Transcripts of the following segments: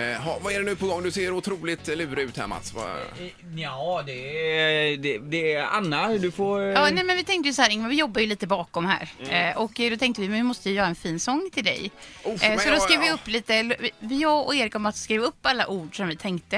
Eh, ha, vad är det nu på gång? Du ser otroligt lurig ut här Mats. Vad... Ja, det är, det, det är Anna, du får... eh, Ja, nej, men vi tänkte ju så här, Ingmar, vi jobbar ju lite bakom här. Eh, och eh, då tänkte vi, men vi måste ju göra en fin sång till dig. Oh, eh, så då jag- skrev vi ja. upp lite, vi, jag och Erik och Mats skrev upp alla ord som vi tänkte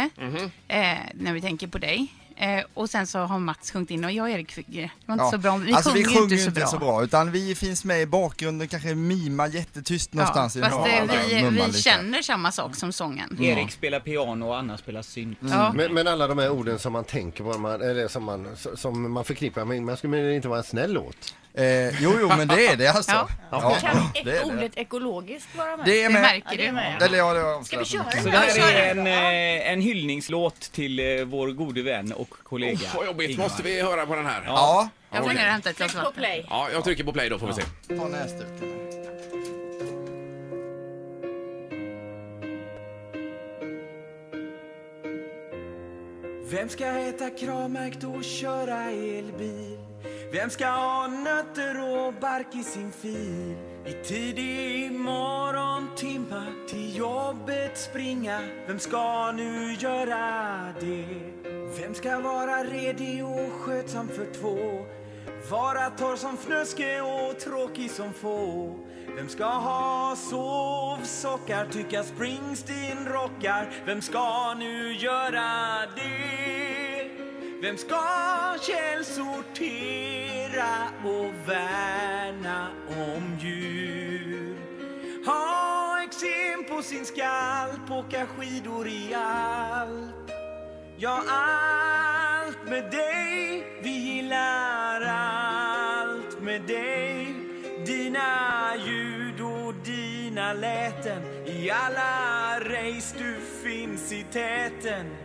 eh, när vi tänker på dig. Eh, och sen så har Mats sjungit in och jag och Erik, fick- det var inte Ja. så bra. Vi alltså, sjunger vi ju sjunger inte så bra. utan vi finns med i bakgrunden, kanske mimar jättetyst någonstans. i fast den eh, vi, vi lite. känner samma sak som sången. Erik spelar piano och Anna spelar synt. Ja. Men, men alla de här orden som man tänker på, man, eller som man, som man förknippar med, man skulle det inte vara en snäll låt? Eh, jo, jo, men det är det alltså. Ja. Ja, Kan det är det. ordet ekologiskt vara med? Det är Det med. märker Ja, det är du. med. Eller ja, det har jag Ska vi köra Så det Ja, här är en, eh, en hyllningslåt till eh, vår gode vän och kollega. Oh, vad jobbigt. Ingmar. Måste vi höra på den här? Ja, Jag får ner och hämta ett glas Tryck på vatten. play. Ja, jag trycker på play då får vi se. ta näsduken. Vem ska äta kravmärkt och köra elbil? Vem ska ha nötter och bark i sin fil? I tidig morgontimma till jobbet springa Vem ska nu göra det? Vem ska vara redig och skötsam för två? Vara torr som fnöske och tråkig som få Vem ska ha sovsockar, tycka Springsteen rockar Vem ska nu göra det? Vem ska källsortera och värna om djur? Ha eksem på sin skalp, åka skidor i alp Ja, allt med dig, vi gillar allt med dig. Dina ljud och dina läten. I alla race du finns i täten.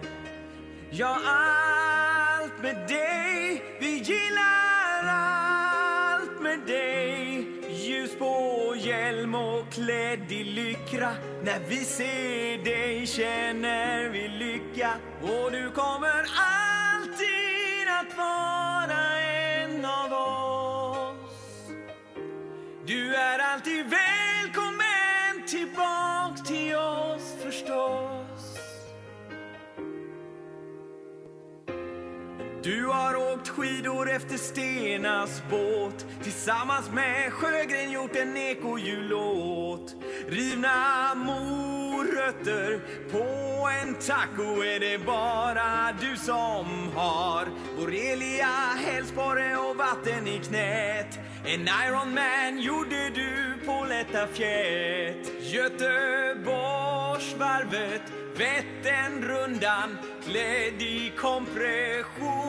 Ja, allt med dig, vi gillar allt med dig. Ljus på hjälm och klädd i lyckra När vi ser dig känner vi lycka. Och du kommer alltid Du har åkt skidor efter Stenas båt. Tillsammans med Sjögren gjort en ekojullåt Rivna morötter på en taco är det bara du som har. Borrelia, hälsporre och vatten i knät. En Ironman gjorde du på lätta fjät. Göteborgsvarvet, Vätternrundan klädd i kompression.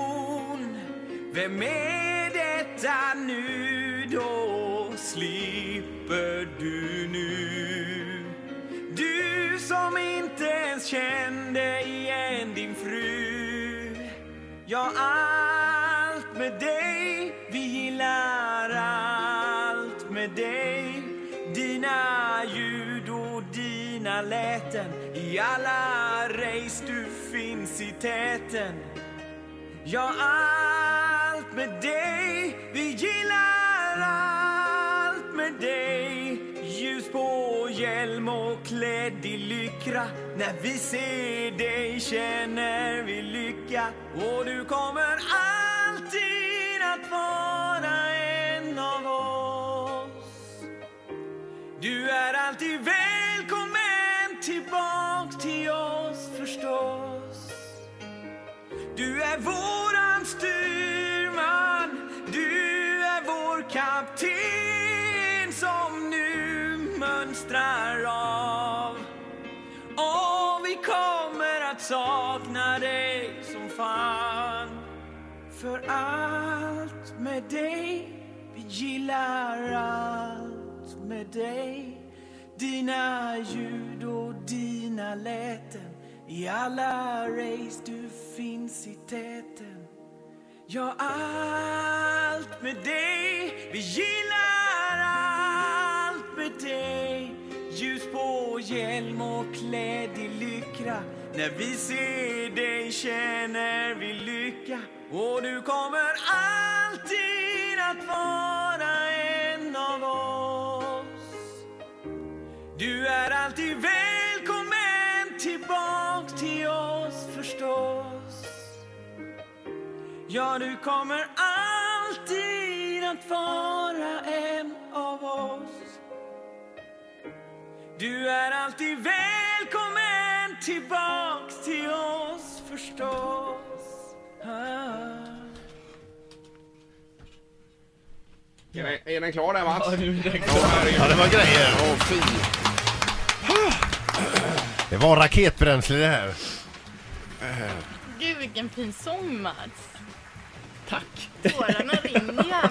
Vem är detta nu då? Slipper du nu? Du som inte ens kände igen din fru. Ja, allt med dig, vi gillar allt med dig. Dina ljud och dina läten I alla race du finns i täten. Ja, allt med dig, vi gillar allt med dig. Ljus på hjälm och klädd i lyckra När vi ser dig känner vi lycka. Och du kommer alltid att vara en av oss. Du är alltid välkommen tillbaks till oss förstås. Du är våran styr kapten som nu mönstrar av. Och vi kommer att sakna dig som fan. För allt med dig, vi gillar allt med dig. Dina ljud och dina läten i alla race du finns i täten. Ja, allt med dig, vi gillar allt med dig. Ljus på hjälm och klädd i lyckra. När vi ser dig känner vi lycka. Och du kommer alltid att vara en av oss. Du är alltid välkommen tillbaks till oss förstås. Ja, du kommer alltid att vara en av oss. Du är alltid välkommen tillbaks till oss förstås. Ah. Är, är den klar där Mats? Ja, nu är det Ja, herregud. Ja, det var grejer. Åh, fy. Det var raketbränsle det här. Gud vilken fin sång Mats. Tack. Tårarna rinner ju här